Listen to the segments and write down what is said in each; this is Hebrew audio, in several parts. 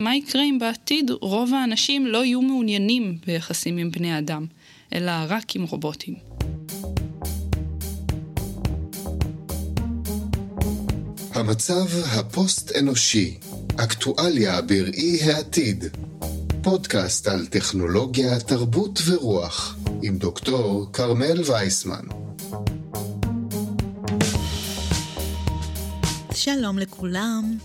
מה יקרה אם בעתיד רוב האנשים לא יהיו מעוניינים ביחסים עם בני אדם, אלא רק עם רובוטים? המצב הפוסט-אנושי, אקטואליה בראי העתיד. פודקאסט על טכנולוגיה, תרבות ורוח, עם דוקטור כרמל וייסמן. שלום לכולם.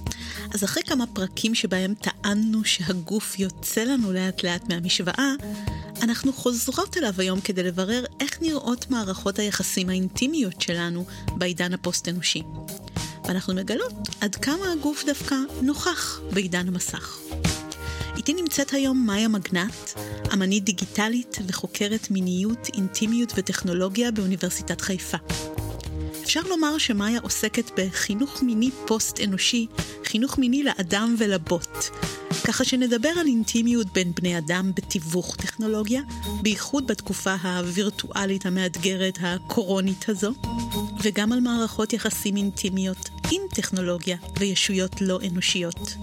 אז אחרי כמה פרקים שבהם טענו שהגוף יוצא לנו לאט לאט מהמשוואה, אנחנו חוזרות אליו היום כדי לברר איך נראות מערכות היחסים האינטימיות שלנו בעידן הפוסט-אנושי. ואנחנו מגלות עד כמה הגוף דווקא נוכח בעידן המסך. איתי נמצאת היום מאיה מגנט, אמנית דיגיטלית וחוקרת מיניות, אינטימיות וטכנולוגיה באוניברסיטת חיפה. אפשר לומר שמאיה עוסקת בחינוך מיני פוסט-אנושי, חינוך מיני לאדם ולבוט. ככה שנדבר על אינטימיות בין בני אדם בתיווך טכנולוגיה, בייחוד בתקופה הווירטואלית המאתגרת הקורונית הזו, וגם על מערכות יחסים אינטימיות עם טכנולוגיה וישויות לא אנושיות.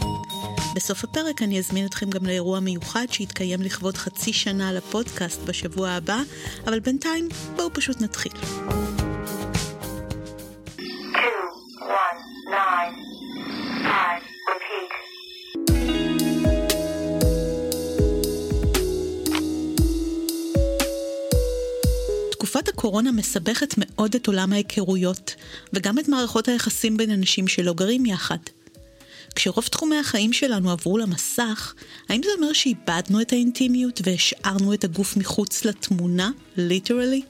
בסוף הפרק אני אזמין אתכם גם לאירוע מיוחד שיתקיים לכבוד חצי שנה לפודקאסט בשבוע הבא, אבל בינתיים בואו פשוט נתחיל. הקורונה מסבכת מאוד את עולם ההיכרויות, וגם את מערכות היחסים בין אנשים שלא גרים יחד. כשרוב תחומי החיים שלנו עברו למסך, האם זה אומר שאיבדנו את האינטימיות והשארנו את הגוף מחוץ לתמונה, ליטרלי?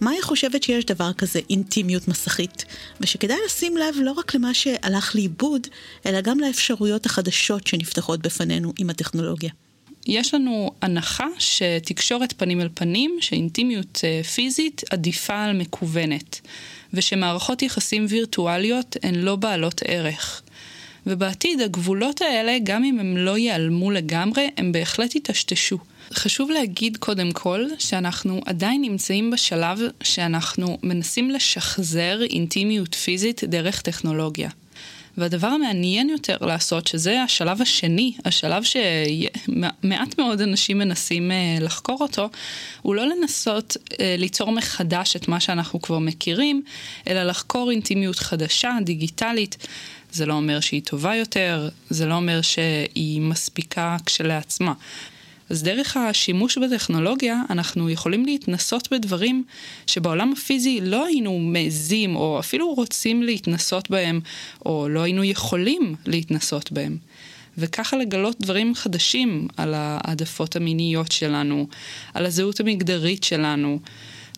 מאיה חושבת שיש דבר כזה אינטימיות מסכית, ושכדאי לשים לב לא רק למה שהלך לאיבוד, אלא גם לאפשרויות החדשות שנפתחות בפנינו עם הטכנולוגיה. יש לנו הנחה שתקשורת פנים אל פנים, שאינטימיות אה, פיזית עדיפה על מקוונת, ושמערכות יחסים וירטואליות הן לא בעלות ערך. ובעתיד הגבולות האלה, גם אם הם לא ייעלמו לגמרי, הם בהחלט יטשטשו. חשוב להגיד קודם כל שאנחנו עדיין נמצאים בשלב שאנחנו מנסים לשחזר אינטימיות פיזית דרך טכנולוגיה. והדבר המעניין יותר לעשות, שזה השלב השני, השלב שמעט מאוד אנשים מנסים אה, לחקור אותו, הוא לא לנסות אה, ליצור מחדש את מה שאנחנו כבר מכירים, אלא לחקור אינטימיות חדשה, דיגיטלית. זה לא אומר שהיא טובה יותר, זה לא אומר שהיא מספיקה כשלעצמה. אז דרך השימוש בטכנולוגיה אנחנו יכולים להתנסות בדברים שבעולם הפיזי לא היינו מעזים או אפילו רוצים להתנסות בהם, או לא היינו יכולים להתנסות בהם. וככה לגלות דברים חדשים על העדפות המיניות שלנו, על הזהות המגדרית שלנו.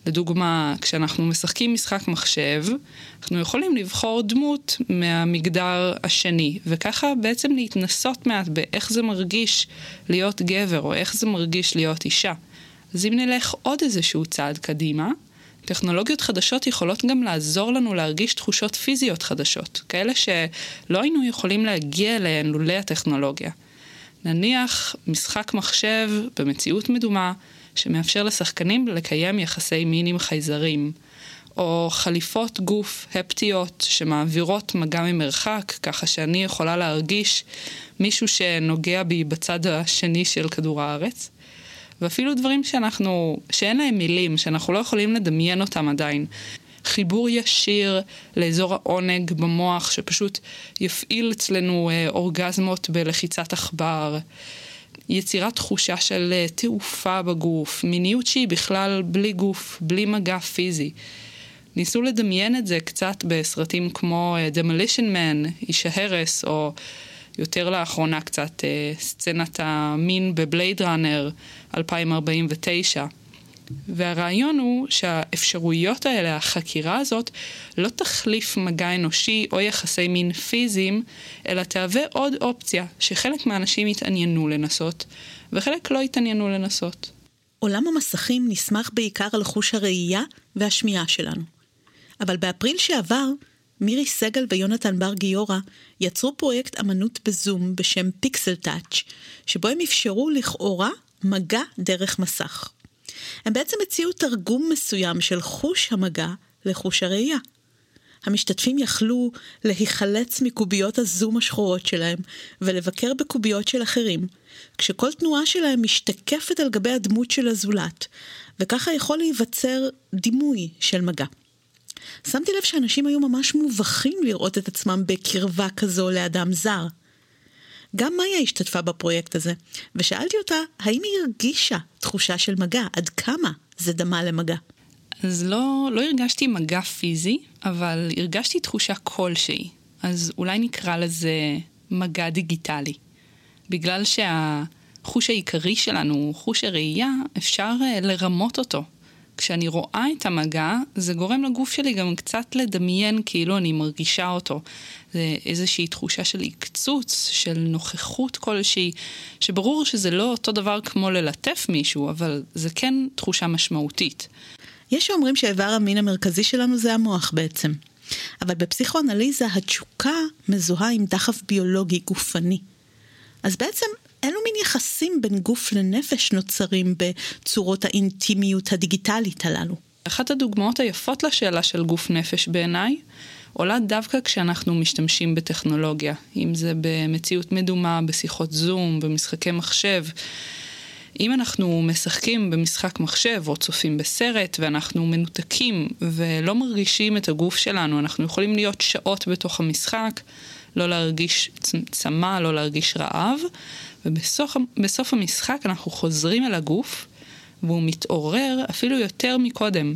לדוגמה, כשאנחנו משחקים משחק מחשב, אנחנו יכולים לבחור דמות מהמגדר השני, וככה בעצם להתנסות מעט באיך זה מרגיש להיות גבר, או איך זה מרגיש להיות אישה. אז אם נלך עוד איזשהו צעד קדימה, טכנולוגיות חדשות יכולות גם לעזור לנו להרגיש תחושות פיזיות חדשות, כאלה שלא היינו יכולים להגיע אליהן לולא הטכנולוגיה. נניח משחק מחשב במציאות מדומה, שמאפשר לשחקנים לקיים יחסי מין עם חייזרים, או חליפות גוף הפטיות שמעבירות מגע ממרחק, ככה שאני יכולה להרגיש מישהו שנוגע בי בצד השני של כדור הארץ. ואפילו דברים שאנחנו, שאין להם מילים, שאנחנו לא יכולים לדמיין אותם עדיין. חיבור ישיר לאזור העונג במוח, שפשוט יפעיל אצלנו אה, אורגזמות בלחיצת עכבר. יצירת תחושה של אה, תעופה בגוף, מיניות שהיא בכלל בלי גוף, בלי מגע פיזי. ניסו לדמיין את זה קצת בסרטים כמו אה, Demolition Man, איש ההרס, או יותר לאחרונה קצת אה, סצנת המין בבלייד ראנר 2049. והרעיון הוא שהאפשרויות האלה, החקירה הזאת, לא תחליף מגע אנושי או יחסי מין פיזיים, אלא תהווה עוד אופציה שחלק מהאנשים יתעניינו לנסות, וחלק לא יתעניינו לנסות. עולם המסכים נסמך בעיקר על חוש הראייה והשמיעה שלנו. אבל באפריל שעבר, מירי סגל ויונתן בר גיורא יצרו פרויקט אמנות בזום בשם פיקסל טאץ', שבו הם אפשרו לכאורה מגע דרך מסך. הם בעצם הציעו תרגום מסוים של חוש המגע לחוש הראייה. המשתתפים יכלו להיחלץ מקוביות הזום השחורות שלהם ולבקר בקוביות של אחרים, כשכל תנועה שלהם משתקפת על גבי הדמות של הזולת, וככה יכול להיווצר דימוי של מגע. שמתי לב שאנשים היו ממש מובכים לראות את עצמם בקרבה כזו לאדם זר. גם מאיה השתתפה בפרויקט הזה, ושאלתי אותה האם היא הרגישה תחושה של מגע, עד כמה זה דמה למגע. אז לא, לא הרגשתי מגע פיזי, אבל הרגשתי תחושה כלשהי. אז אולי נקרא לזה מגע דיגיטלי. בגלל שהחוש העיקרי שלנו חוש הראייה, אפשר אה, לרמות אותו. כשאני רואה את המגע, זה גורם לגוף שלי גם קצת לדמיין כאילו אני מרגישה אותו. זה איזושהי תחושה של עקצוץ, של נוכחות כלשהי, שברור שזה לא אותו דבר כמו ללטף מישהו, אבל זה כן תחושה משמעותית. יש שאומרים שאיבר המין המרכזי שלנו זה המוח בעצם. אבל בפסיכואנליזה התשוקה מזוהה עם דחף ביולוגי גופני. אז בעצם אילו מין יחסים בין גוף לנפש נוצרים בצורות האינטימיות הדיגיטלית הללו? אחת הדוגמאות היפות לשאלה של גוף נפש בעיניי עולה דווקא כשאנחנו משתמשים בטכנולוגיה, אם זה במציאות מדומה, בשיחות זום, במשחקי מחשב. אם אנחנו משחקים במשחק מחשב או צופים בסרט ואנחנו מנותקים ולא מרגישים את הגוף שלנו, אנחנו יכולים להיות שעות בתוך המשחק, לא להרגיש צמא, לא להרגיש רעב, ובסוף המשחק אנחנו חוזרים אל הגוף והוא מתעורר אפילו יותר מקודם.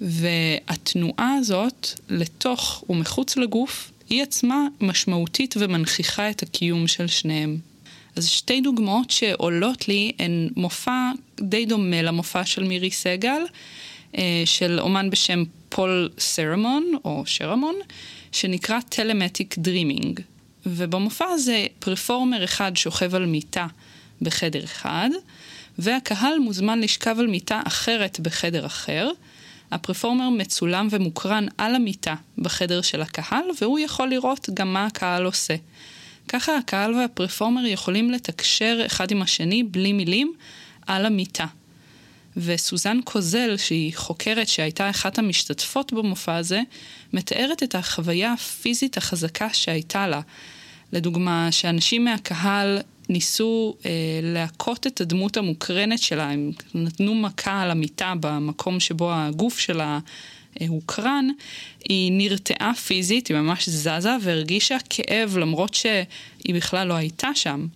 והתנועה הזאת לתוך ומחוץ לגוף היא עצמה משמעותית ומנכיחה את הקיום של שניהם. אז שתי דוגמאות שעולות לי הן מופע די דומה למופע של מירי סגל, אה, של אומן בשם פול סרמון, או שרמון, שנקרא Telematic Dreaming. ובמופע הזה פרפורמר אחד שוכב על מיטה בחדר אחד, והקהל מוזמן לשכב על מיטה אחרת בחדר אחר. הפרפורמר מצולם ומוקרן על המיטה בחדר של הקהל, והוא יכול לראות גם מה הקהל עושה. ככה הקהל והפרפורמר יכולים לתקשר אחד עם השני בלי מילים על המיטה. וסוזן קוזל, שהיא חוקרת שהייתה אחת המשתתפות במופע הזה, מתארת את החוויה הפיזית החזקה שהייתה לה. לדוגמה, שאנשים מהקהל ניסו אה, להכות את הדמות המוקרנת שלה, הם נתנו מכה על המיטה במקום שבו הגוף שלה אה, הוקרן, היא נרתעה פיזית, היא ממש זזה והרגישה כאב למרות שהיא בכלל לא הייתה שם.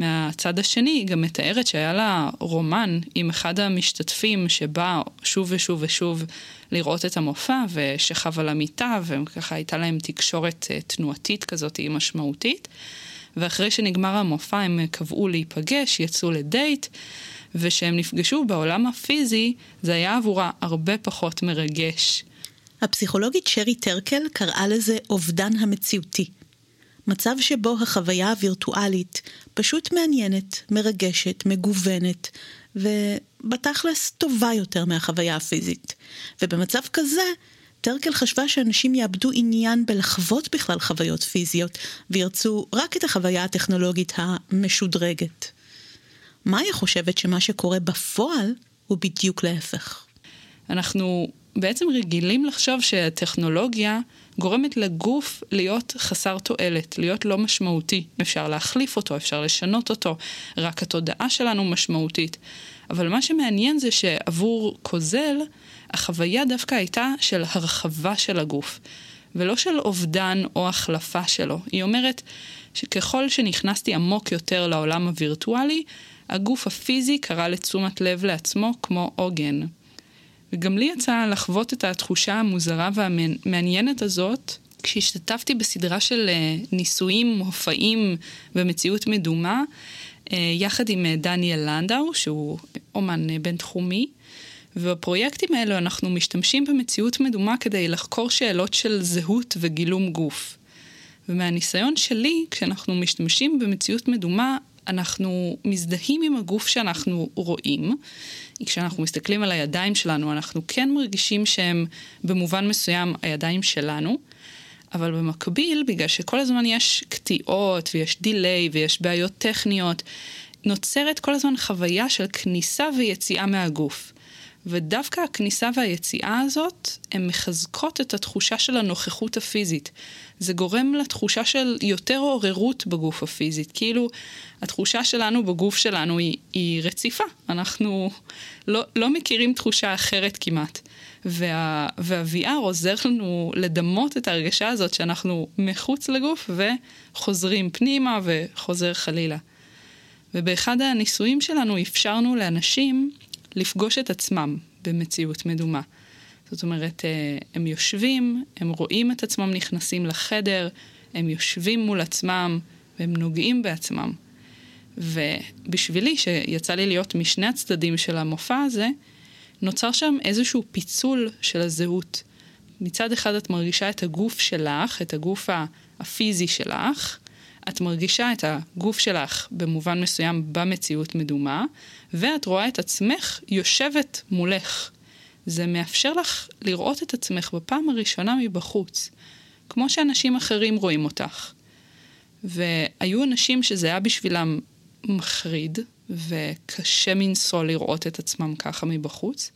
מהצד השני, היא גם מתארת שהיה לה רומן עם אחד המשתתפים שבא שוב ושוב ושוב לראות את המופע ושכב על המיטה, וככה הייתה להם תקשורת אה, תנועתית כזאת משמעותית. ואחרי שנגמר המופע הם קבעו להיפגש, יצאו לדייט, וכשהם נפגשו בעולם הפיזי, זה היה עבורה הרבה פחות מרגש. הפסיכולוגית שרי טרקל קראה לזה אובדן המציאותי. מצב שבו החוויה הווירטואלית פשוט מעניינת, מרגשת, מגוונת, ובתכלס טובה יותר מהחוויה הפיזית. ובמצב כזה, טרקל חשבה שאנשים יאבדו עניין בלחוות בכלל חוויות פיזיות, וירצו רק את החוויה הטכנולוגית המשודרגת. מאיה חושבת שמה שקורה בפועל הוא בדיוק להפך. אנחנו בעצם רגילים לחשוב שהטכנולוגיה גורמת לגוף להיות חסר תועלת, להיות לא משמעותי. אפשר להחליף אותו, אפשר לשנות אותו, רק התודעה שלנו משמעותית. אבל מה שמעניין זה שעבור קוזל, החוויה דווקא הייתה של הרחבה של הגוף, ולא של אובדן או החלפה שלו. היא אומרת שככל שנכנסתי עמוק יותר לעולם הווירטואלי, הגוף הפיזי קרא לתשומת לב לעצמו כמו עוגן. וגם לי יצא לחוות את התחושה המוזרה והמעניינת הזאת כשהשתתפתי בסדרה של אה, ניסויים, מופעים במציאות מדומה, אה, יחד עם אה, דניאל לנדאו, שהוא אומן בינתחומי. ובפרויקטים האלו אנחנו משתמשים במציאות מדומה כדי לחקור שאלות של זהות וגילום גוף. ומהניסיון שלי, כשאנחנו משתמשים במציאות מדומה, אנחנו מזדהים עם הגוף שאנחנו רואים. כשאנחנו מסתכלים על הידיים שלנו, אנחנו כן מרגישים שהם במובן מסוים הידיים שלנו, אבל במקביל, בגלל שכל הזמן יש קטיעות ויש דיליי ויש בעיות טכניות, נוצרת כל הזמן חוויה של כניסה ויציאה מהגוף. ודווקא הכניסה והיציאה הזאת, הן מחזקות את התחושה של הנוכחות הפיזית. זה גורם לתחושה של יותר עוררות בגוף הפיזית. כאילו, התחושה שלנו בגוף שלנו היא, היא רציפה. אנחנו לא, לא מכירים תחושה אחרת כמעט. וה, וה-VR עוזר לנו לדמות את ההרגשה הזאת שאנחנו מחוץ לגוף וחוזרים פנימה וחוזר חלילה. ובאחד הניסויים שלנו אפשרנו לאנשים לפגוש את עצמם במציאות מדומה. זאת אומרת, אה, הם יושבים, הם רואים את עצמם נכנסים לחדר, הם יושבים מול עצמם והם נוגעים בעצמם. ובשבילי, שיצא לי להיות משני הצדדים של המופע הזה, נוצר שם איזשהו פיצול של הזהות. מצד אחד את מרגישה את הגוף שלך, את הגוף הפיזי שלך, את מרגישה את הגוף שלך במובן מסוים במציאות מדומה, ואת רואה את עצמך יושבת מולך. זה מאפשר לך לראות את עצמך בפעם הראשונה מבחוץ, כמו שאנשים אחרים רואים אותך. והיו אנשים שזה היה בשבילם מחריד, וקשה מנשוא לראות את עצמם ככה מבחוץ,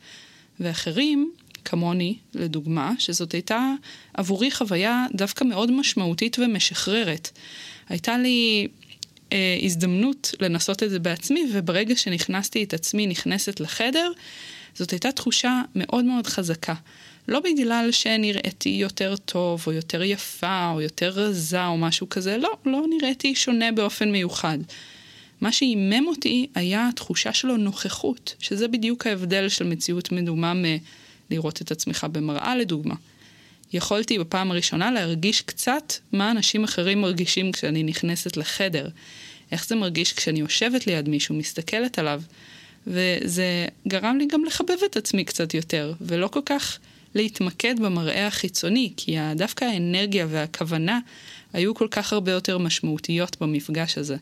ואחרים, כמוני, לדוגמה, שזאת הייתה עבורי חוויה דווקא מאוד משמעותית ומשחררת. הייתה לי אה, הזדמנות לנסות את זה בעצמי, וברגע שנכנסתי את עצמי נכנסת לחדר, זאת הייתה תחושה מאוד מאוד חזקה. לא בגלל שנראיתי יותר טוב, או יותר יפה, או יותר רזה, או משהו כזה, לא, לא נראיתי שונה באופן מיוחד. מה שעימם אותי היה התחושה שלו נוכחות, שזה בדיוק ההבדל של מציאות מדומה מלראות את עצמך במראה לדוגמה. יכולתי בפעם הראשונה להרגיש קצת מה אנשים אחרים מרגישים כשאני נכנסת לחדר. איך זה מרגיש כשאני יושבת ליד מישהו, מסתכלת עליו. וזה גרם לי גם לחבב את עצמי קצת יותר, ולא כל כך להתמקד במראה החיצוני, כי דווקא האנרגיה והכוונה היו כל כך הרבה יותר משמעותיות במפגש הזה.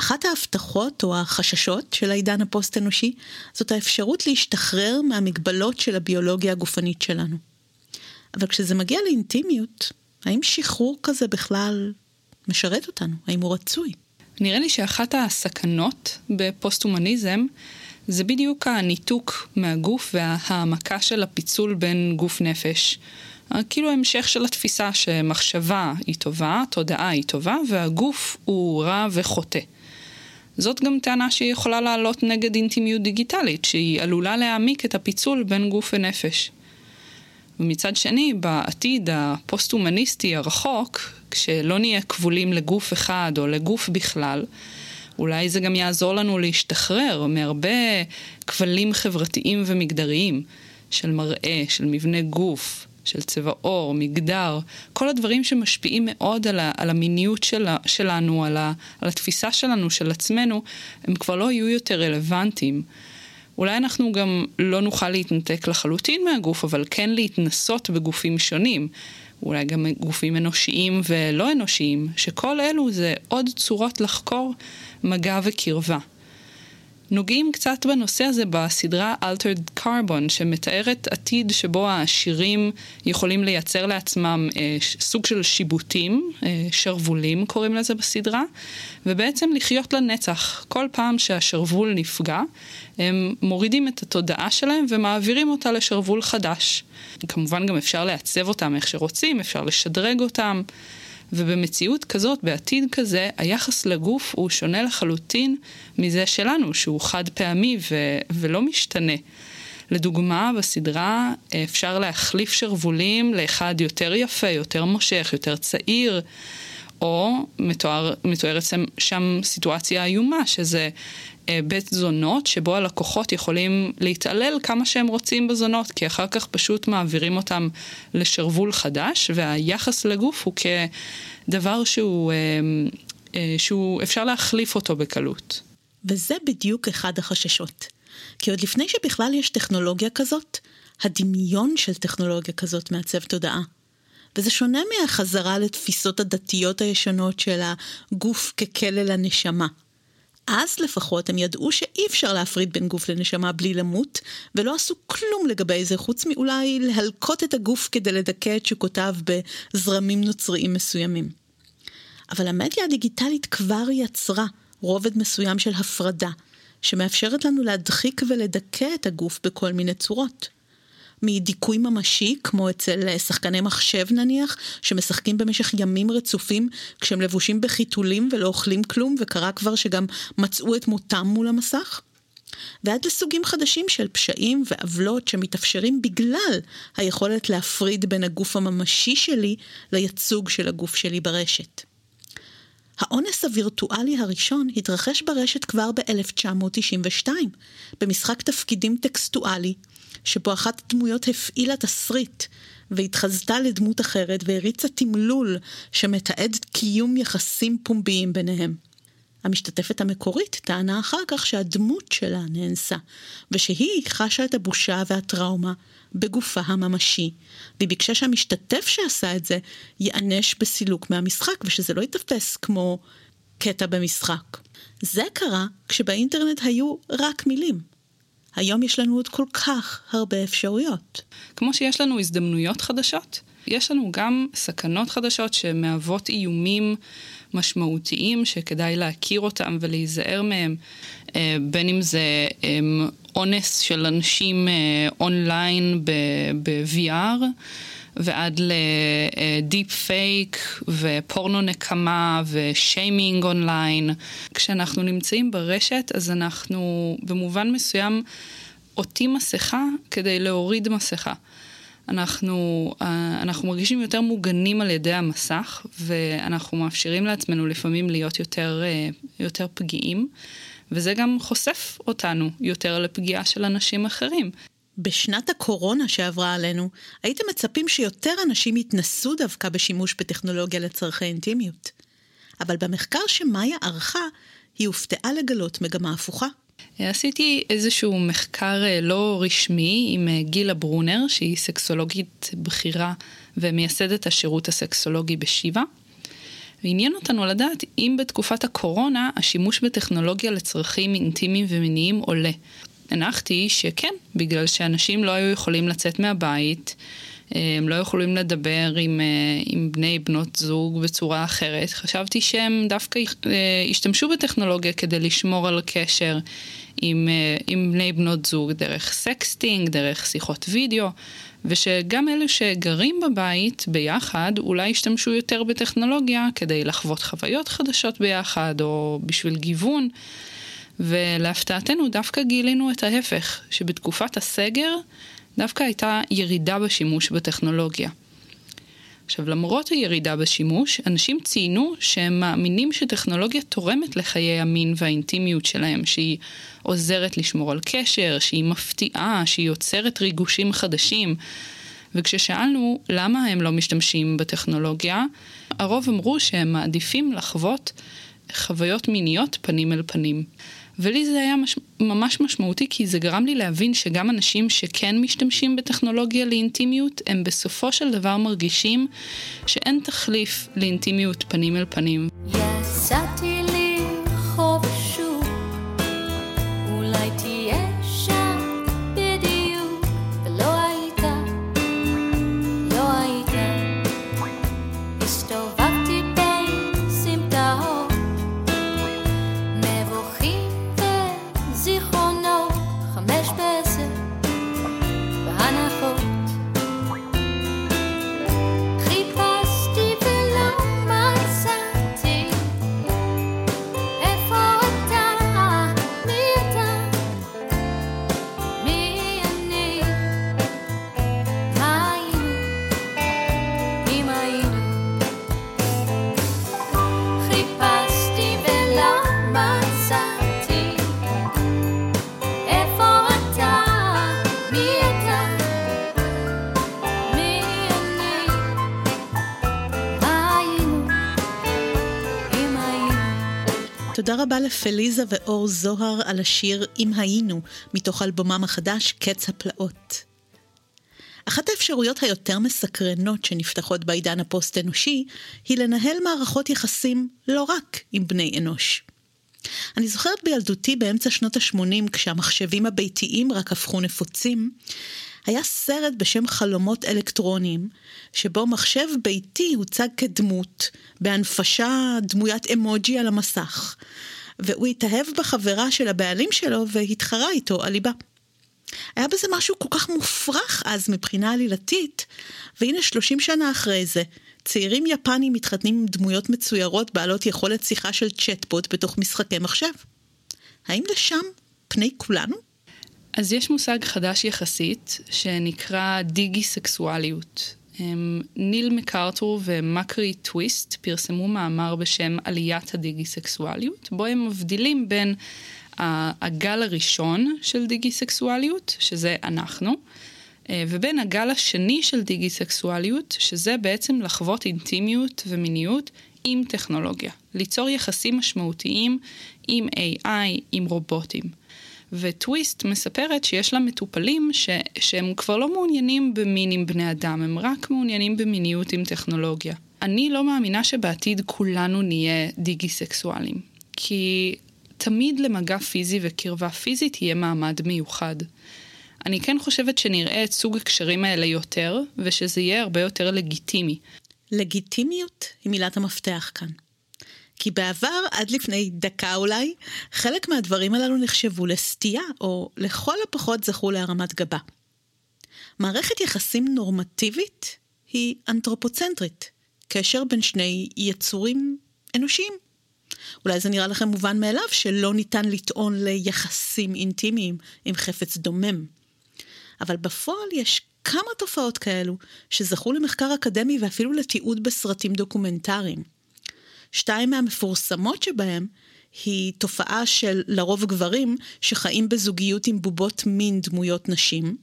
אחת ההבטחות או החששות של העידן הפוסט-אנושי זאת האפשרות להשתחרר מהמגבלות של הביולוגיה הגופנית שלנו. אבל כשזה מגיע לאינטימיות, האם שחרור כזה בכלל משרת אותנו? האם הוא רצוי? נראה לי שאחת הסכנות בפוסט-הומניזם זה בדיוק הניתוק מהגוף וההעמקה של הפיצול בין גוף נפש. כאילו המשך של התפיסה שמחשבה היא טובה, תודעה היא טובה, והגוף הוא רע וחוטא. זאת גם טענה שהיא יכולה לעלות נגד אינטימיות דיגיטלית, שהיא עלולה להעמיק את הפיצול בין גוף ונפש. ומצד שני, בעתיד הפוסט-הומניסטי הרחוק, כשלא נהיה כבולים לגוף אחד או לגוף בכלל, אולי זה גם יעזור לנו להשתחרר מהרבה כבלים חברתיים ומגדריים של מראה, של מבנה גוף, של צבע עור, מגדר, כל הדברים שמשפיעים מאוד על, ה, על המיניות של, שלנו, על, ה, על התפיסה שלנו, של עצמנו, הם כבר לא יהיו יותר רלוונטיים. אולי אנחנו גם לא נוכל להתנתק לחלוטין מהגוף, אבל כן להתנסות בגופים שונים. אולי גם גופים אנושיים ולא אנושיים, שכל אלו זה עוד צורות לחקור מגע וקרבה. נוגעים קצת בנושא הזה בסדרה Altered Carbon, שמתארת עתיד שבו העשירים יכולים לייצר לעצמם אה, סוג של שיבוטים, אה, שרוולים קוראים לזה בסדרה, ובעצם לחיות לנצח. כל פעם שהשרוול נפגע, הם מורידים את התודעה שלהם ומעבירים אותה לשרוול חדש. כמובן גם אפשר לעצב אותם איך שרוצים, אפשר לשדרג אותם. ובמציאות כזאת, בעתיד כזה, היחס לגוף הוא שונה לחלוטין מזה שלנו, שהוא חד פעמי ו- ולא משתנה. לדוגמה, בסדרה אפשר להחליף שרוולים לאחד יותר יפה, יותר מושך, יותר צעיר, או מתואר, מתוארת שם סיטואציה איומה, שזה בית זונות שבו הלקוחות יכולים להתעלל כמה שהם רוצים בזונות, כי אחר כך פשוט מעבירים אותם לשרוול חדש, והיחס לגוף הוא כדבר שהוא, אה, אה, שהוא אפשר להחליף אותו בקלות. וזה בדיוק אחד החששות. כי עוד לפני שבכלל יש טכנולוגיה כזאת, הדמיון של טכנולוגיה כזאת מעצב תודעה. וזה שונה מהחזרה לתפיסות הדתיות הישנות של הגוף ככלא לנשמה. אז לפחות הם ידעו שאי אפשר להפריד בין גוף לנשמה בלי למות, ולא עשו כלום לגבי זה, חוץ מאולי להלקות את הגוף כדי לדכא את שוקותיו בזרמים נוצריים מסוימים. אבל המדיה הדיגיטלית כבר יצרה רובד מסוים של הפרדה, שמאפשרת לנו להדחיק ולדכא את הגוף בכל מיני צורות. מדיכוי ממשי, כמו אצל שחקני מחשב נניח, שמשחקים במשך ימים רצופים כשהם לבושים בחיתולים ולא אוכלים כלום, וקרה כבר שגם מצאו את מותם מול המסך. ועד לסוגים חדשים של פשעים ועוולות שמתאפשרים בגלל היכולת להפריד בין הגוף הממשי שלי לייצוג של הגוף שלי ברשת. האונס הווירטואלי הראשון התרחש ברשת כבר ב-1992, במשחק תפקידים טקסטואלי, שבו אחת הדמויות הפעילה תסריט, והתחזתה לדמות אחרת והריצה תמלול שמתעד קיום יחסים פומביים ביניהם. המשתתפת המקורית טענה אחר כך שהדמות שלה נאנסה, ושהיא חשה את הבושה והטראומה בגופה הממשי, והיא ביקשה שהמשתתף שעשה את זה ייענש בסילוק מהמשחק, ושזה לא ייתפס כמו קטע במשחק. זה קרה כשבאינטרנט היו רק מילים. היום יש לנו עוד כל כך הרבה אפשרויות. כמו שיש לנו הזדמנויות חדשות, יש לנו גם סכנות חדשות שמהוות איומים משמעותיים שכדאי להכיר אותם ולהיזהר מהם, אה, בין אם זה אמ, אונס של אנשים אה, אונליין ב-VR. ועד ל-deepfake ופורנו נקמה ושיימינג אונליין. כשאנחנו נמצאים ברשת, אז אנחנו במובן מסוים עוטים מסכה כדי להוריד מסכה. אנחנו, אה, אנחנו מרגישים יותר מוגנים על ידי המסך, ואנחנו מאפשרים לעצמנו לפעמים להיות יותר, אה, יותר פגיעים, וזה גם חושף אותנו יותר לפגיעה של אנשים אחרים. בשנת הקורונה שעברה עלינו, הייתם מצפים שיותר אנשים יתנסו דווקא בשימוש בטכנולוגיה לצורכי אינטימיות. אבל במחקר שמאיה ערכה, היא הופתעה לגלות מגמה הפוכה. עשיתי איזשהו מחקר אה, לא רשמי עם אה, גילה ברונר, שהיא סקסולוגית בכירה ומייסדת השירות הסקסולוגי בשיבא. ועניין אותנו לדעת אם בתקופת הקורונה השימוש בטכנולוגיה לצרכים אינטימיים ומיניים עולה. הנחתי שכן, בגלל שאנשים לא היו יכולים לצאת מהבית, הם לא יכולים לדבר עם, אה, עם בני בנות זוג בצורה אחרת. חשבתי שהם דווקא ישתמשו בטכנולוגיה כדי לשמור על קשר עם, אה, עם בני בנות זוג דרך sexting, דרך שיחות וידאו, ושגם אלו שגרים בבית ביחד אולי ישתמשו יותר בטכנולוגיה כדי לחוות חוויות חדשות ביחד או בשביל גיוון. ולהפתעתנו דווקא גילינו את ההפך, שבתקופת הסגר דווקא הייתה ירידה בשימוש בטכנולוגיה. עכשיו, למרות הירידה בשימוש, אנשים ציינו שהם מאמינים שטכנולוגיה תורמת לחיי המין והאינטימיות שלהם, שהיא עוזרת לשמור על קשר, שהיא מפתיעה, שהיא יוצרת ריגושים חדשים. וכששאלנו למה הם לא משתמשים בטכנולוגיה, הרוב אמרו שהם מעדיפים לחוות חוויות מיניות פנים אל פנים. ולי זה היה מש... ממש משמעותי, כי זה גרם לי להבין שגם אנשים שכן משתמשים בטכנולוגיה לאינטימיות, הם בסופו של דבר מרגישים שאין תחליף לאינטימיות פנים אל פנים. יצאתי תודה רבה לפליזה ואור זוהר על השיר "אם היינו" מתוך אלבומם החדש "קץ הפלאות". אחת האפשרויות היותר מסקרנות שנפתחות בעידן הפוסט-אנושי היא לנהל מערכות יחסים לא רק עם בני אנוש. אני זוכרת בילדותי באמצע שנות ה-80, כשהמחשבים הביתיים רק הפכו נפוצים, היה סרט בשם חלומות אלקטרוניים, שבו מחשב ביתי הוצג כדמות, בהנפשה דמוית אמוג'י על המסך. והוא התאהב בחברה של הבעלים שלו והתחרה איתו על ליבה. היה בזה משהו כל כך מופרך אז מבחינה עלילתית, והנה 30 שנה אחרי זה, צעירים יפנים מתחתנים עם דמויות מצוירות בעלות יכולת שיחה של צ'טבוט בתוך משחקי מחשב. האם לשם פני כולנו? אז יש מושג חדש יחסית, שנקרא דיגי-סקסואליות. ניל מקארתור ומקרי טוויסט פרסמו מאמר בשם עליית הדיגי-סקסואליות, בו הם מבדילים בין הגל הראשון של דיגי-סקסואליות, שזה אנחנו, אה, ובין הגל השני של דיגי-סקסואליות, שזה בעצם לחוות אינטימיות ומיניות עם טכנולוגיה. ליצור יחסים משמעותיים עם AI, עם רובוטים. וטוויסט מספרת שיש לה מטופלים ש, שהם כבר לא מעוניינים במין עם בני אדם, הם רק מעוניינים במיניות עם טכנולוגיה. אני לא מאמינה שבעתיד כולנו נהיה דיגי-סקסואלים, כי תמיד למגע פיזי וקרבה פיזית יהיה מעמד מיוחד. אני כן חושבת שנראה את סוג הקשרים האלה יותר, ושזה יהיה הרבה יותר לגיטימי. לגיטימיות היא מילת המפתח כאן. כי בעבר, עד לפני דקה אולי, חלק מהדברים הללו נחשבו לסטייה, או לכל הפחות זכו להרמת גבה. מערכת יחסים נורמטיבית היא אנתרופוצנטרית, קשר בין שני יצורים אנושיים. אולי זה נראה לכם מובן מאליו שלא ניתן לטעון ליחסים אינטימיים עם חפץ דומם. אבל בפועל יש כמה תופעות כאלו שזכו למחקר אקדמי ואפילו לתיעוד בסרטים דוקומנטריים. שתיים מהמפורסמות שבהם היא תופעה של לרוב גברים שחיים בזוגיות עם בובות מין דמויות נשים,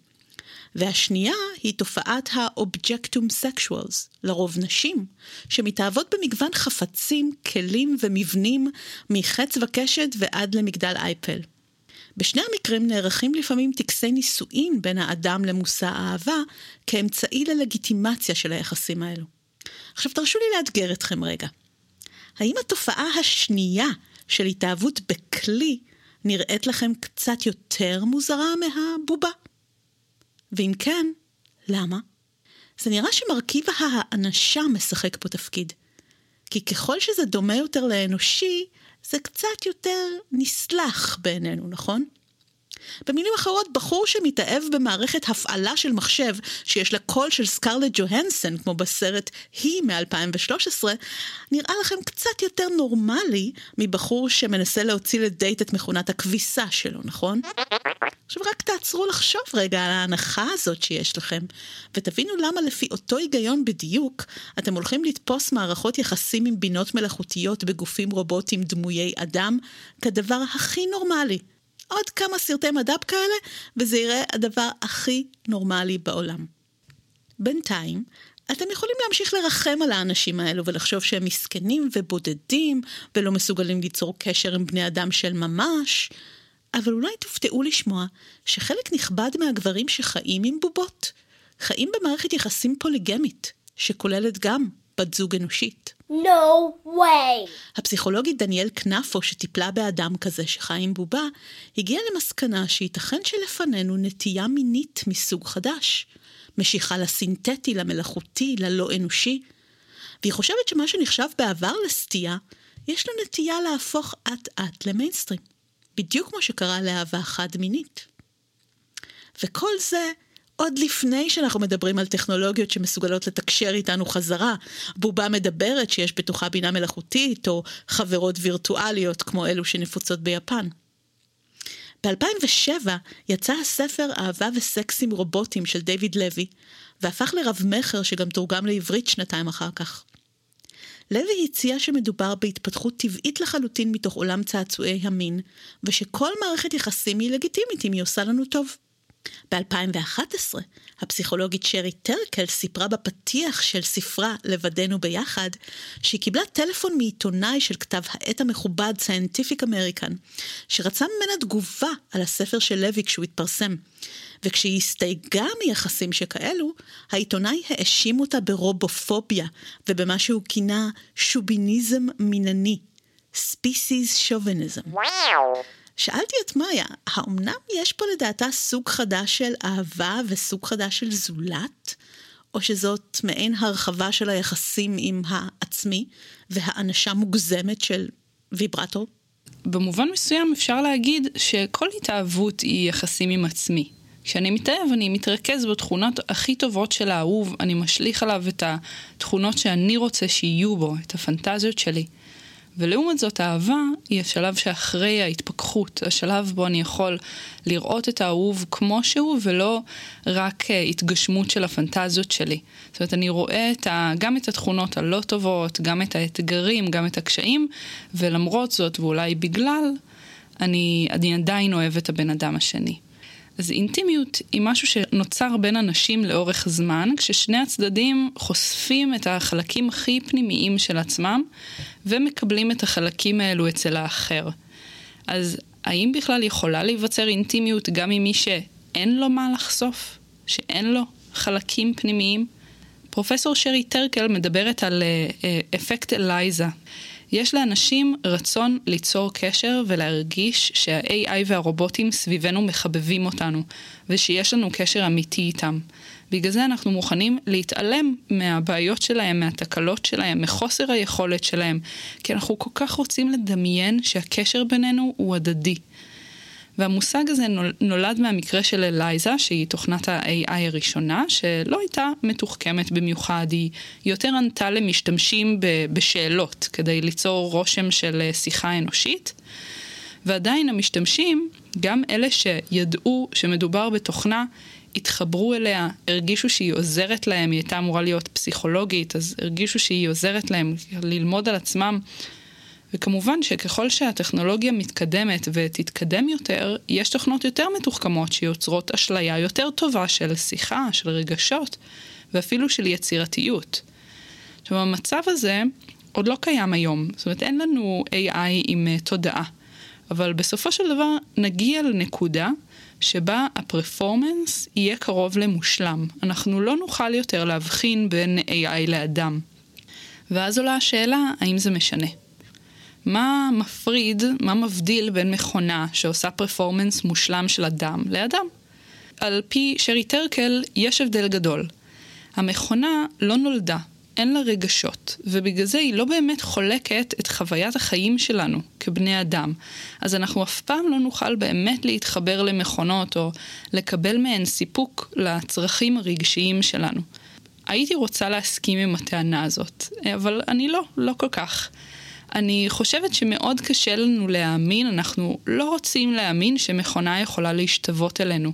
והשנייה היא תופעת האובג'קטום סקשואלס, לרוב נשים, שמתאהבות במגוון חפצים, כלים ומבנים מחץ וקשת ועד למגדל אייפל. בשני המקרים נערכים לפעמים טקסי נישואין בין האדם למושא האהבה כאמצעי ללגיטימציה של היחסים האלו. עכשיו תרשו לי לאתגר אתכם רגע. האם התופעה השנייה של התאהבות בכלי נראית לכם קצת יותר מוזרה מהבובה? ואם כן, למה? זה נראה שמרכיב האנשה משחק פה תפקיד. כי ככל שזה דומה יותר לאנושי, זה קצת יותר נסלח בעינינו, נכון? במילים אחרות, בחור שמתאהב במערכת הפעלה של מחשב שיש לה קול של סקרלט ג'והנסון, כמו בסרט היא מ-2013, נראה לכם קצת יותר נורמלי מבחור שמנסה להוציא לדייט את מכונת הכביסה שלו, נכון? עכשיו רק תעצרו לחשוב רגע על ההנחה הזאת שיש לכם, ותבינו למה לפי אותו היגיון בדיוק, אתם הולכים לתפוס מערכות יחסים עם בינות מלאכותיות בגופים רובוטיים דמויי אדם, כדבר הכי נורמלי. עוד כמה סרטי מדב כאלה, וזה יראה הדבר הכי נורמלי בעולם. בינתיים, אתם יכולים להמשיך לרחם על האנשים האלו ולחשוב שהם מסכנים ובודדים ולא מסוגלים ליצור קשר עם בני אדם של ממש, אבל אולי תופתעו לשמוע שחלק נכבד מהגברים שחיים עם בובות, חיים במערכת יחסים פוליגמית, שכוללת גם בת זוג אנושית. No way! הפסיכולוגית דניאל כנפו, שטיפלה באדם כזה שחי עם בובה, הגיעה למסקנה שייתכן שלפנינו נטייה מינית מסוג חדש. משיכה לסינתטי, למלאכותי, ללא אנושי. והיא חושבת שמה שנחשב בעבר לסטייה, יש לו נטייה להפוך אט-אט למיינסטרים. בדיוק כמו שקרה לאהבה חד-מינית. וכל זה עוד לפני שאנחנו מדברים על טכנולוגיות שמסוגלות לתקשר איתנו חזרה, בובה מדברת שיש בתוכה בינה מלאכותית, או חברות וירטואליות כמו אלו שנפוצות ביפן. ב-2007 יצא הספר אהבה וסקס עם רובוטים של דיוויד לוי, והפך לרב-מכר שגם תורגם לעברית שנתיים אחר כך. לוי הציע שמדובר בהתפתחות טבעית לחלוטין מתוך עולם צעצועי המין, ושכל מערכת יחסים היא לגיטימית אם היא עושה לנו טוב. ב-2011, הפסיכולוגית שרי טרקל סיפרה בפתיח של ספרה "לבדנו ביחד", שהיא קיבלה טלפון מעיתונאי של כתב העת המכובד Scientific American, שרצה ממנה תגובה על הספר של לוי כשהוא התפרסם. וכשהיא הסתייגה מיחסים שכאלו, העיתונאי האשים אותה ברובופוביה ובמה שהוא כינה שוביניזם מינני, species chauvinism. Wow! שאלתי את מאיה, האמנם יש פה לדעתה סוג חדש של אהבה וסוג חדש של זולת? או שזאת מעין הרחבה של היחסים עם העצמי והאנשה מוגזמת של ויברטור? במובן מסוים אפשר להגיד שכל התאהבות היא יחסים עם עצמי. כשאני מתאהב אני מתרכז בתכונות הכי טובות של האהוב, אני משליך עליו את התכונות שאני רוצה שיהיו בו, את הפנטזיות שלי. ולעומת זאת, אהבה היא השלב שאחרי ההתפכחות, השלב בו אני יכול לראות את האהוב כמו שהוא, ולא רק uh, התגשמות של הפנטזיות שלי. זאת אומרת, אני רואה את ה, גם את התכונות הלא טובות, גם את האתגרים, גם את הקשיים, ולמרות זאת, ואולי בגלל, אני, אני עדיין אוהב את הבן אדם השני. אז אינטימיות היא משהו שנוצר בין אנשים לאורך זמן, כששני הצדדים חושפים את החלקים הכי פנימיים של עצמם, ומקבלים את החלקים האלו אצל האחר. אז האם בכלל יכולה להיווצר אינטימיות גם עם מי שאין לו מה לחשוף? שאין לו חלקים פנימיים? פרופסור שרי טרקל מדברת על uh, uh, אפקט אלייזה. יש לאנשים רצון ליצור קשר ולהרגיש שה-AI והרובוטים סביבנו מחבבים אותנו, ושיש לנו קשר אמיתי איתם. בגלל זה אנחנו מוכנים להתעלם מהבעיות שלהם, מהתקלות שלהם, מחוסר היכולת שלהם, כי אנחנו כל כך רוצים לדמיין שהקשר בינינו הוא הדדי. והמושג הזה נולד מהמקרה של אלייזה, שהיא תוכנת ה-AI הראשונה, שלא הייתה מתוחכמת במיוחד, היא יותר ענתה למשתמשים בשאלות, כדי ליצור רושם של אה, שיחה אנושית. ועדיין המשתמשים, גם אלה שידעו שמדובר בתוכנה, התחברו אליה, הרגישו שהיא עוזרת להם, היא הייתה אמורה להיות פסיכולוגית, אז הרגישו שהיא עוזרת להם ללמוד על עצמם. וכמובן שככל שהטכנולוגיה מתקדמת ותתקדם יותר, יש תוכנות יותר מתוחכמות שיוצרות אשליה יותר טובה של שיחה, של רגשות, ואפילו של יצירתיות. עכשיו, המצב הזה עוד לא קיים היום. זאת אומרת, אין לנו AI עם uh, תודעה. אבל בסופו של דבר נגיע לנקודה שבה הפרפורמנס יהיה קרוב למושלם. אנחנו לא נוכל יותר להבחין בין AI לאדם. ואז עולה השאלה, האם זה משנה? מה מפריד, מה מבדיל בין מכונה שעושה פרפורמנס מושלם של אדם לאדם? על פי שרי טרקל יש הבדל גדול. המכונה לא נולדה, אין לה רגשות, ובגלל זה היא לא באמת חולקת את חוויית החיים שלנו כבני אדם. אז אנחנו אף פעם לא נוכל באמת להתחבר למכונות או לקבל מהן סיפוק לצרכים הרגשיים שלנו. הייתי רוצה להסכים עם הטענה הזאת, אבל אני לא, לא כל כך. אני חושבת שמאוד קשה לנו להאמין, אנחנו לא רוצים להאמין שמכונה יכולה להשתוות אלינו.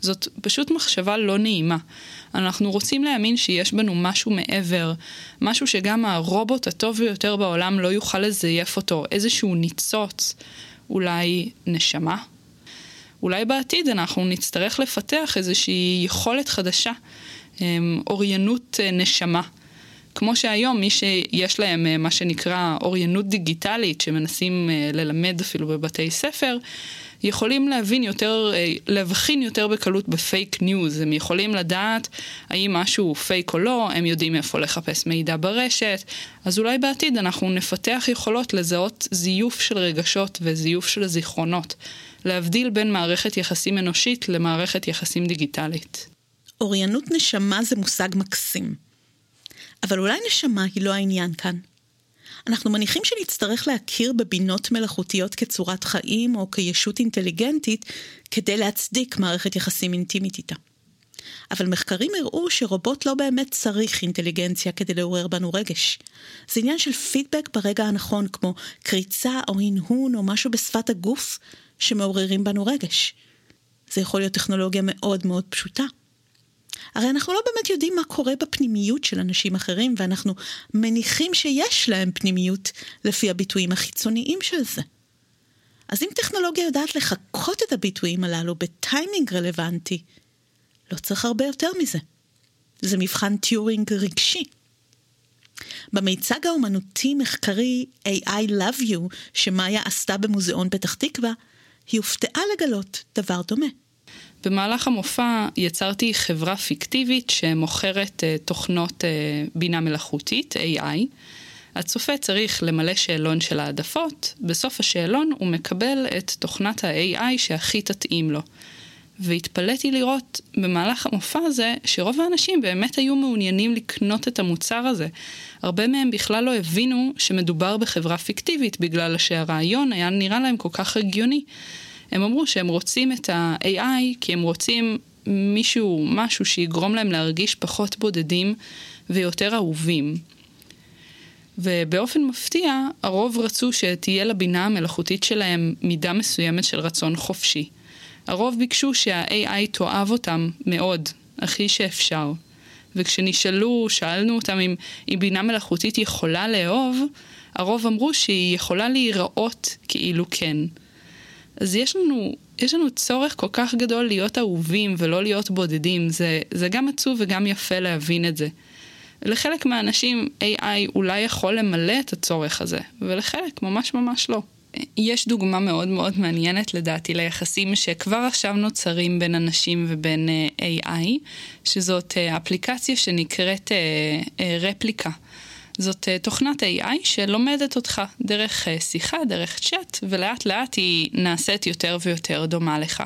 זאת פשוט מחשבה לא נעימה. אנחנו רוצים להאמין שיש בנו משהו מעבר, משהו שגם הרובוט הטוב ביותר בעולם לא יוכל לזייף אותו, איזשהו ניצוץ, אולי נשמה. אולי בעתיד אנחנו נצטרך לפתח איזושהי יכולת חדשה, אמ, אוריינות אה, נשמה. כמו שהיום מי שיש להם אה, מה שנקרא אוריינות דיגיטלית, שמנסים אה, ללמד אפילו בבתי ספר, יכולים להבין יותר, אה, להבחין יותר בקלות ב-fake news. הם יכולים לדעת האם משהו הוא פייק או לא, הם יודעים איפה לחפש מידע ברשת. אז אולי בעתיד אנחנו נפתח יכולות לזהות זיוף של רגשות וזיוף של זיכרונות. להבדיל בין מערכת יחסים אנושית למערכת יחסים דיגיטלית. אוריינות נשמה זה מושג מקסים. אבל אולי נשמה היא לא העניין כאן. אנחנו מניחים שנצטרך להכיר בבינות מלאכותיות כצורת חיים או כישות אינטליגנטית כדי להצדיק מערכת יחסים אינטימית איתה. אבל מחקרים הראו שרובוט לא באמת צריך אינטליגנציה כדי לעורר בנו רגש. זה עניין של פידבק ברגע הנכון, כמו קריצה או הנהון או משהו בשפת הגוף שמעוררים בנו רגש. זה יכול להיות טכנולוגיה מאוד מאוד פשוטה. הרי אנחנו לא באמת יודעים מה קורה בפנימיות של אנשים אחרים, ואנחנו מניחים שיש להם פנימיות לפי הביטויים החיצוניים של זה. אז אם טכנולוגיה יודעת לחקות את הביטויים הללו בטיימינג רלוונטי, לא צריך הרבה יותר מזה. זה מבחן טיורינג רגשי. במיצג האומנותי-מחקרי AI Love You, שמאיה עשתה במוזיאון פתח תקווה, היא הופתעה לגלות דבר דומה. במהלך המופע יצרתי חברה פיקטיבית שמוכרת uh, תוכנות uh, בינה מלאכותית, AI. הצופה צריך למלא שאלון של העדפות, בסוף השאלון הוא מקבל את תוכנת ה-AI שהכי תתאים לו. והתפלאתי לראות במהלך המופע הזה שרוב האנשים באמת היו מעוניינים לקנות את המוצר הזה. הרבה מהם בכלל לא הבינו שמדובר בחברה פיקטיבית בגלל שהרעיון היה נראה להם כל כך הגיוני. הם אמרו שהם רוצים את ה-AI כי הם רוצים מישהו, משהו שיגרום להם להרגיש פחות בודדים ויותר אהובים. ובאופן מפתיע, הרוב רצו שתהיה לבינה המלאכותית שלהם מידה מסוימת של רצון חופשי. הרוב ביקשו שה-AI תאהב אותם מאוד, הכי שאפשר. וכשנשאלו, שאלנו אותם אם, אם בינה מלאכותית יכולה לאהוב, הרוב אמרו שהיא יכולה להיראות כאילו כן. אז יש לנו, יש לנו צורך כל כך גדול להיות אהובים ולא להיות בודדים. זה, זה גם עצוב וגם יפה להבין את זה. לחלק מהאנשים AI אולי יכול למלא את הצורך הזה, ולחלק ממש ממש לא. יש דוגמה מאוד מאוד מעניינת לדעתי ליחסים שכבר עכשיו נוצרים בין אנשים ובין uh, AI, שזאת uh, אפליקציה שנקראת uh, uh, רפליקה. זאת uh, תוכנת AI שלומדת אותך דרך uh, שיחה, דרך צ'אט, ולאט לאט היא נעשית יותר ויותר דומה לך.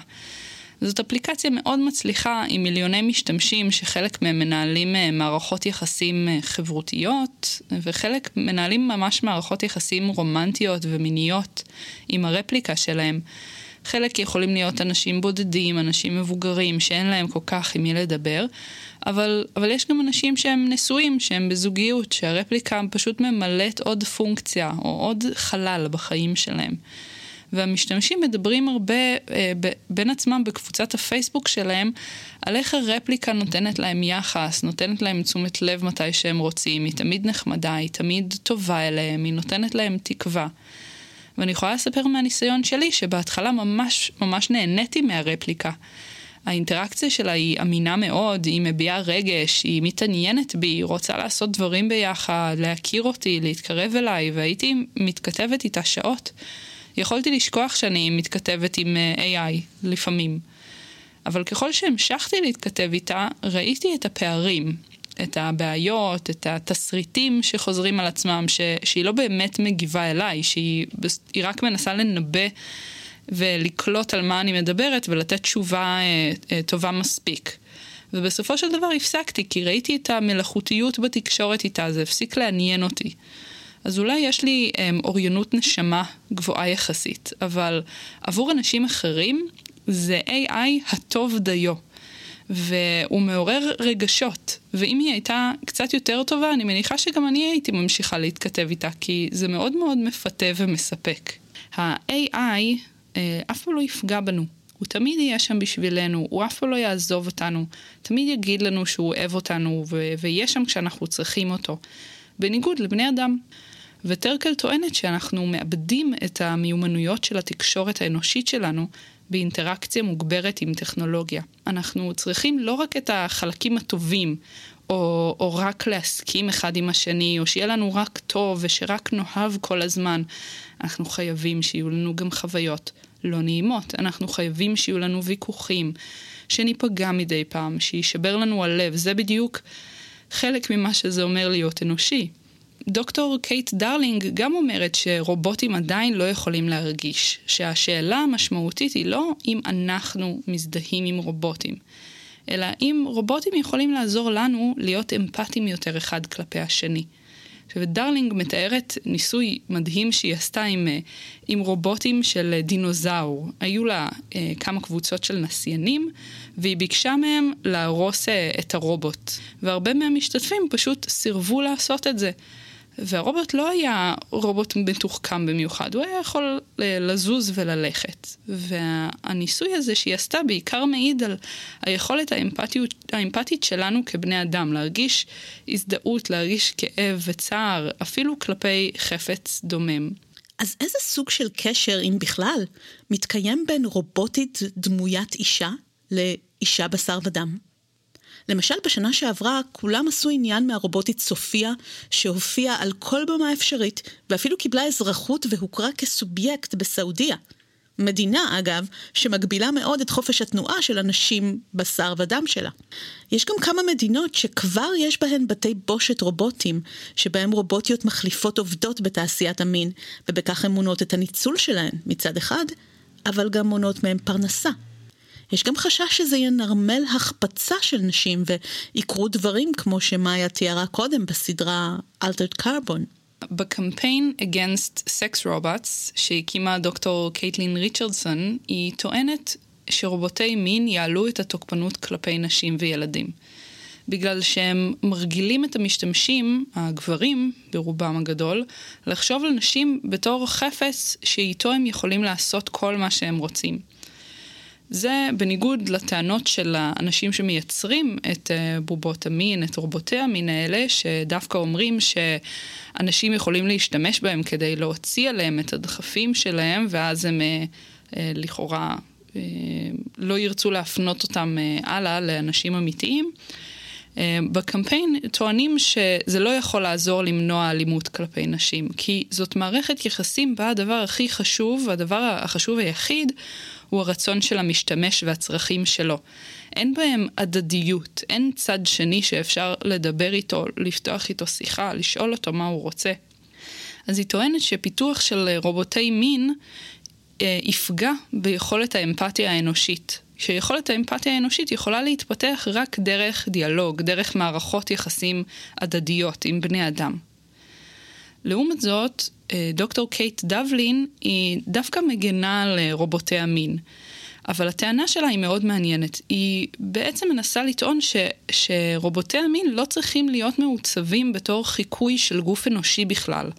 זאת אפליקציה מאוד מצליחה עם מיליוני משתמשים שחלק מהם מנהלים אה, מערכות יחסים אה, חברותיות וחלק מנהלים ממש מערכות יחסים רומנטיות ומיניות עם הרפליקה שלהם. חלק יכולים להיות אנשים בודדים, אנשים מבוגרים שאין להם כל כך עם מי לדבר, אבל, אבל יש גם אנשים שהם נשואים, שהם בזוגיות, שהרפליקה פשוט ממלאת עוד פונקציה או עוד חלל בחיים שלהם. והמשתמשים מדברים הרבה אה, ב, בין עצמם בקבוצת הפייסבוק שלהם על איך הרפליקה נותנת להם יחס, נותנת להם תשומת לב מתי שהם רוצים, היא תמיד נחמדה, היא תמיד טובה אליהם, היא נותנת להם תקווה. ואני יכולה לספר מהניסיון שלי שבהתחלה ממש ממש נהניתי מהרפליקה. האינטראקציה שלה היא אמינה מאוד, היא מביעה רגש, היא מתעניינת בי, היא רוצה לעשות דברים ביחד, להכיר אותי, להתקרב אליי, והייתי מתכתבת איתה שעות. יכולתי לשכוח שאני מתכתבת עם אה, AI לפעמים. אבל ככל שהמשכתי להתכתב איתה, ראיתי את הפערים, את הבעיות, את התסריטים שחוזרים על עצמם, ש, שהיא לא באמת מגיבה אליי, שהיא רק מנסה לנבא ולקלוט על מה אני מדברת ולתת תשובה אה, אה, טובה מספיק. ובסופו של דבר הפסקתי, כי ראיתי את המלאכותיות בתקשורת איתה, זה הפסיק לעניין אותי. אז אולי יש לי um, אוריינות נשמה גבוהה יחסית, אבל עבור אנשים אחרים זה AI הטוב דיו. והוא מעורר רגשות, ואם היא הייתה קצת יותר טובה, אני מניחה שגם אני הייתי ממשיכה להתכתב איתה, כי זה מאוד מאוד מפתה ומספק. ה-AI אה, אף פעם לא יפגע בנו. הוא תמיד יהיה שם בשבילנו, הוא אף פעם לא יעזוב אותנו, תמיד יגיד לנו שהוא אוהב אותנו ו- ויהיה שם כשאנחנו צריכים אותו. בניגוד לבני אדם. וטרקל טוענת שאנחנו מאבדים את המיומנויות של התקשורת האנושית שלנו באינטראקציה מוגברת עם טכנולוגיה. אנחנו צריכים לא רק את החלקים הטובים, או, או רק להסכים אחד עם השני, או שיהיה לנו רק טוב ושרק נאהב כל הזמן. אנחנו חייבים שיהיו לנו גם חוויות לא נעימות. אנחנו חייבים שיהיו לנו ויכוחים, שניפגע מדי פעם, שישבר לנו הלב. זה בדיוק חלק ממה שזה אומר להיות אנושי. דוקטור קייט דרלינג גם אומרת שרובוטים עדיין לא יכולים להרגיש, שהשאלה המשמעותית היא לא אם אנחנו מזדהים עם רובוטים, אלא אם רובוטים יכולים לעזור לנו להיות אמפתיים יותר אחד כלפי השני. עכשיו, דרלינג מתארת ניסוי מדהים שהיא עשתה עם, אה, עם רובוטים של דינוזאור. היו לה אה, כמה קבוצות של נסיינים, והיא ביקשה מהם להרוס אה, את הרובוט. והרבה מהמשתתפים פשוט סירבו לעשות את זה. והרובוט לא היה רובוט מתוחכם במיוחד, הוא היה יכול לזוז וללכת. והניסוי הזה שהיא עשתה בעיקר מעיד על היכולת האמפתיות, האמפתית שלנו כבני אדם, להרגיש הזדהות, להרגיש כאב וצער, אפילו כלפי חפץ דומם. אז איזה סוג של קשר, אם בכלל, מתקיים בין רובוטית דמוית אישה לאישה בשר ודם? למשל, בשנה שעברה כולם עשו עניין מהרובוטית סופיה, שהופיעה על כל במה אפשרית, ואפילו קיבלה אזרחות והוכרה כסובייקט בסעודיה. מדינה, אגב, שמגבילה מאוד את חופש התנועה של אנשים בשר ודם שלה. יש גם כמה מדינות שכבר יש בהן בתי בושת רובוטים, שבהם רובוטיות מחליפות עובדות בתעשיית המין, ובכך הן מונעות את הניצול שלהן מצד אחד, אבל גם מונעות מהן פרנסה. יש גם חשש שזה ינרמל החפצה של נשים ויקרו דברים כמו שמאיה תיארה קודם בסדרה Altered Carbon. בקמפיין Against Sex Robots שהקימה דוקטור קייטלין ריצ'רדסון, היא טוענת שרובוטי מין יעלו את התוקפנות כלפי נשים וילדים. בגלל שהם מרגילים את המשתמשים, הגברים ברובם הגדול, לחשוב על נשים בתור חפץ שאיתו הם יכולים לעשות כל מה שהם רוצים. זה בניגוד לטענות של האנשים שמייצרים את אה, בובות המין, את רובוטי המין האלה, שדווקא אומרים שאנשים יכולים להשתמש בהם כדי להוציא עליהם את הדחפים שלהם, ואז הם אה, אה, לכאורה לא ירצו להפנות אותם הלאה לאנשים אמיתיים. בקמפיין טוענים שזה לא יכול לעזור למנוע אלימות כלפי נשים, כי זאת מערכת יחסים בה הדבר הכי חשוב, הדבר החשוב היחיד, הוא הרצון של המשתמש והצרכים שלו. אין בהם הדדיות, אין צד שני שאפשר לדבר איתו, לפתוח איתו שיחה, לשאול אותו מה הוא רוצה. אז היא טוענת שפיתוח של רובוטי מין אה, יפגע ביכולת האמפתיה האנושית. שיכולת האמפתיה האנושית יכולה להתפתח רק דרך דיאלוג, דרך מערכות יחסים הדדיות עם בני אדם. לעומת זאת, אה, דוקטור קייט דבלין היא דווקא מגנה על אה, רובוטי המין. אבל הטענה שלה היא מאוד מעניינת. היא בעצם מנסה לטעון ש, שרובוטי המין לא צריכים להיות מעוצבים בתור חיקוי של גוף אנושי בכלל.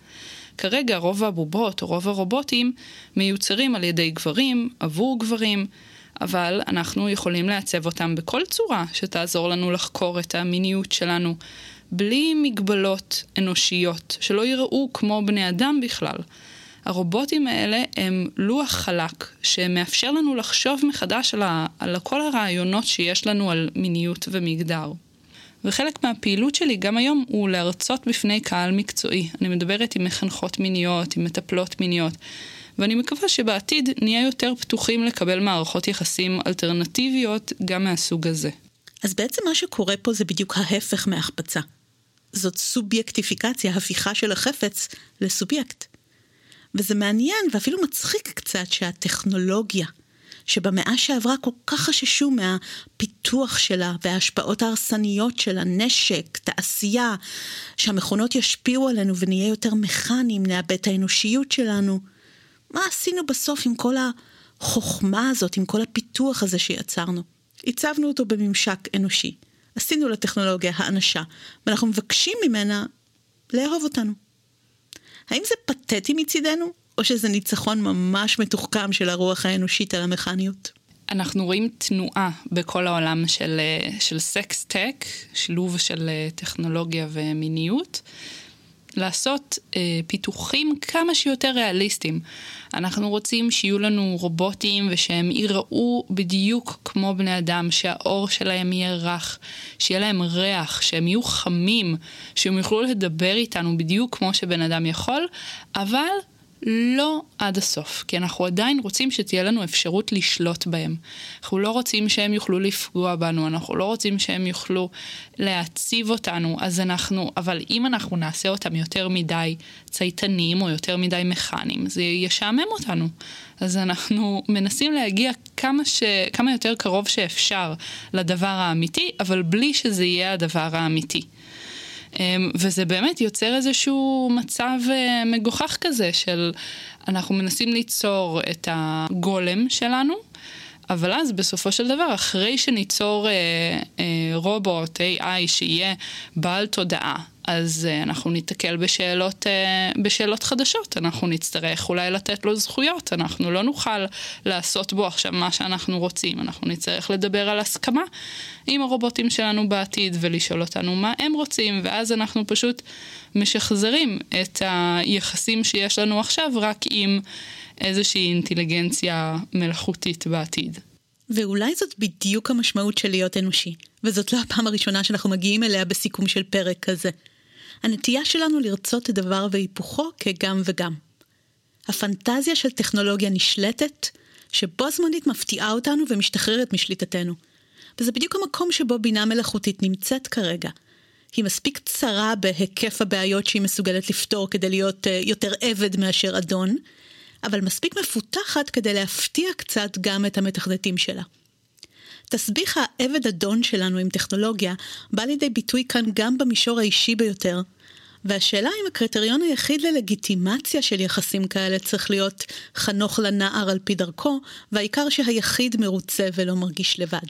כרגע רוב הבובות או רוב הרובוטים מיוצרים על ידי גברים, עבור גברים, אבל אנחנו יכולים לעצב אותם בכל צורה שתעזור לנו לחקור את המיניות שלנו, בלי מגבלות אנושיות, שלא יראו כמו בני אדם בכלל. הרובוטים האלה הם לוח חלק שמאפשר לנו לחשוב מחדש על, ה, על כל הרעיונות שיש לנו על מיניות ומגדר. וחלק מהפעילות שלי גם היום הוא להרצות בפני קהל מקצועי. אני מדברת עם מחנכות מיניות, עם מטפלות מיניות, ואני מקווה שבעתיד נהיה יותר פתוחים לקבל מערכות יחסים אלטרנטיביות גם מהסוג הזה. אז בעצם מה שקורה פה זה בדיוק ההפך מהחפצה. זאת סובייקטיפיקציה, הפיכה של החפץ לסובייקט. וזה מעניין ואפילו מצחיק קצת שהטכנולוגיה, שבמאה שעברה כל כך חששו מהפיתוח שלה וההשפעות ההרסניות שלה, נשק, תעשייה, שהמכונות ישפיעו עלינו ונהיה יותר מכניים, נאבד את האנושיות שלנו. מה עשינו בסוף עם כל החוכמה הזאת, עם כל הפיתוח הזה שיצרנו? הצבנו אותו בממשק אנושי. עשינו לטכנולוגיה האנשה, ואנחנו מבקשים ממנה לאהוב אותנו. האם זה פתטי מצידנו, או שזה ניצחון ממש מתוחכם של הרוח האנושית על המכניות? אנחנו רואים תנועה בכל העולם של, של sex-tech, שילוב של אה, טכנולוגיה ומיניות. לעשות אה, פיתוחים כמה שיותר ריאליסטיים. אנחנו רוצים שיהיו לנו רובוטים ושהם ייראו בדיוק כמו בני אדם, שהעור שלהם יהיה רך, שיהיה להם ריח, שהם יהיו חמים, שהם יוכלו לדבר איתנו בדיוק כמו שבן אדם יכול, אבל לא עד הסוף, כי אנחנו עדיין רוצים שתהיה לנו אפשרות לשלוט בהם. אנחנו לא רוצים שהם יוכלו לפגוע בנו, אנחנו לא רוצים שהם יוכלו להציב אותנו, אז אנחנו, אבל אם אנחנו נעשה אותם יותר מדי צייתנים או יותר מדי מכניים, זה ישעמם אותנו. אז אנחנו מנסים להגיע כמה, ש... כמה יותר קרוב שאפשר לדבר האמיתי, אבל בלי שזה יהיה הדבר האמיתי. אמ, וזה באמת יוצר איזשהו מצב אה, מגוחך כזה של אנחנו מנסים ליצור את הגולם שלנו, אבל אז בסופו של דבר, אחרי שניצור אה, אה, רובוט AI שיהיה בעל תודעה, אז uh, אנחנו ניתקל בשאלות, uh, בשאלות חדשות, אנחנו נצטרך אולי לתת לו זכויות, אנחנו לא נוכל לעשות בו עכשיו מה שאנחנו רוצים, אנחנו נצטרך לדבר על הסכמה עם הרובוטים שלנו בעתיד ולשאול אותנו מה הם רוצים, ואז אנחנו פשוט משחזרים את היחסים שיש לנו עכשיו רק עם איזושהי אינטליגנציה מלאכותית בעתיד. ואולי זאת בדיוק המשמעות של להיות אנושי, וזאת לא הפעם הראשונה שאנחנו מגיעים אליה בסיכום של פרק כזה. הנטייה שלנו לרצות את דבר והיפוכו כגם וגם. הפנטזיה של טכנולוגיה נשלטת, שבו זמנית מפתיעה אותנו ומשתחררת משליטתנו. וזה בדיוק המקום שבו בינה מלאכותית נמצאת כרגע. היא מספיק צרה בהיקף הבעיות שהיא מסוגלת לפתור כדי להיות uh, יותר עבד מאשר אדון, אבל מספיק מפותחת כדי להפתיע קצת גם את המתכנתים שלה. תסביך העבד אדון שלנו עם טכנולוגיה בא לידי ביטוי כאן גם במישור האישי ביותר. והשאלה אם הקריטריון היחיד ללגיטימציה של יחסים כאלה צריך להיות חנוך לנער על פי דרכו, והעיקר שהיחיד מרוצה ולא מרגיש לבד.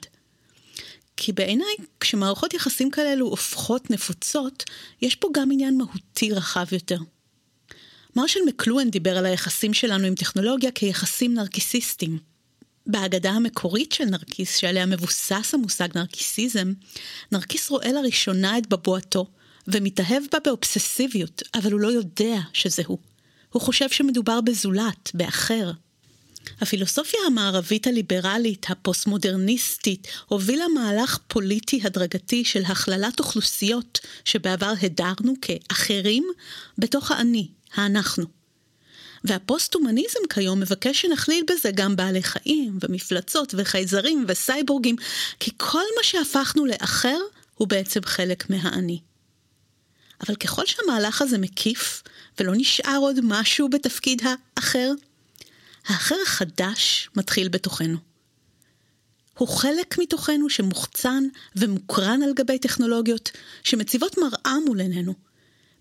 כי בעיניי, כשמערכות יחסים כאלו הופכות נפוצות, יש פה גם עניין מהותי רחב יותר. מרשל מקלואן דיבר על היחסים שלנו עם טכנולוגיה כיחסים נרקיסיסטיים. בהגדה המקורית של נרקיס, שעליה מבוסס המושג נרקיסיזם, נרקיס רואה לראשונה את בבואתו, ומתאהב בה באובססיביות, אבל הוא לא יודע שזה הוא. הוא חושב שמדובר בזולת, באחר. הפילוסופיה המערבית הליברלית, הפוסט-מודרניסטית, הובילה מהלך פוליטי הדרגתי של הכללת אוכלוסיות שבעבר הדרנו כאחרים בתוך האני, האנחנו. והפוסט-הומניזם כיום מבקש שנכליל בזה גם בעלי חיים, ומפלצות, וחייזרים, וסייבורגים, כי כל מה שהפכנו לאחר הוא בעצם חלק מהאני. אבל ככל שהמהלך הזה מקיף, ולא נשאר עוד משהו בתפקיד האחר, האחר החדש מתחיל בתוכנו. הוא חלק מתוכנו שמוחצן ומוקרן על גבי טכנולוגיות שמציבות מראה מול עינינו.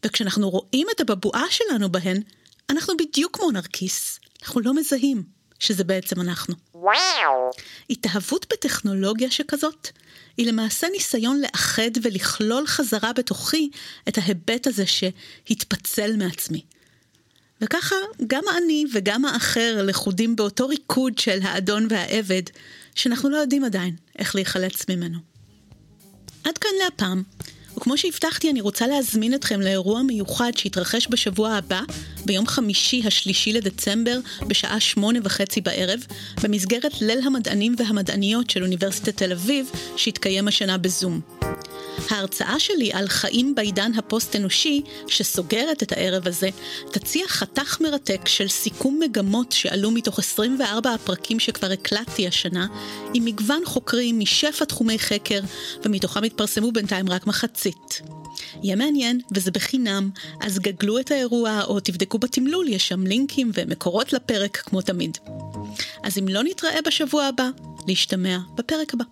וכשאנחנו רואים את הבבואה שלנו בהן, אנחנו בדיוק כמו נרקיס, אנחנו לא מזהים שזה בעצם אנחנו. וואו. התאהבות בטכנולוגיה שכזאת היא למעשה ניסיון לאחד ולכלול חזרה בתוכי את ההיבט הזה שהתפצל מעצמי. וככה גם אני וגם האחר לכודים באותו ריקוד של האדון והעבד, שאנחנו לא יודעים עדיין איך להיחלץ ממנו. עד כאן להפעם. וכמו שהבטחתי, אני רוצה להזמין אתכם לאירוע מיוחד שיתרחש בשבוע הבא, ביום חמישי השלישי לדצמבר, בשעה שמונה וחצי בערב, במסגרת ליל המדענים והמדעניות של אוניברסיטת תל אביב, שהתקיים השנה בזום. ההרצאה שלי על חיים בעידן הפוסט-אנושי, שסוגרת את הערב הזה, תציע חתך מרתק של סיכום מגמות שעלו מתוך 24 הפרקים שכבר הקלטתי השנה, עם מגוון חוקרים משפע תחומי חקר, ומתוכם התפרסמו בינתיים רק מחצית. יהיה מעניין, וזה בחינם, אז גגלו את האירוע או תבדקו בתמלול, יש שם לינקים ומקורות לפרק כמו תמיד. אז אם לא נתראה בשבוע הבא, להשתמע בפרק הבא.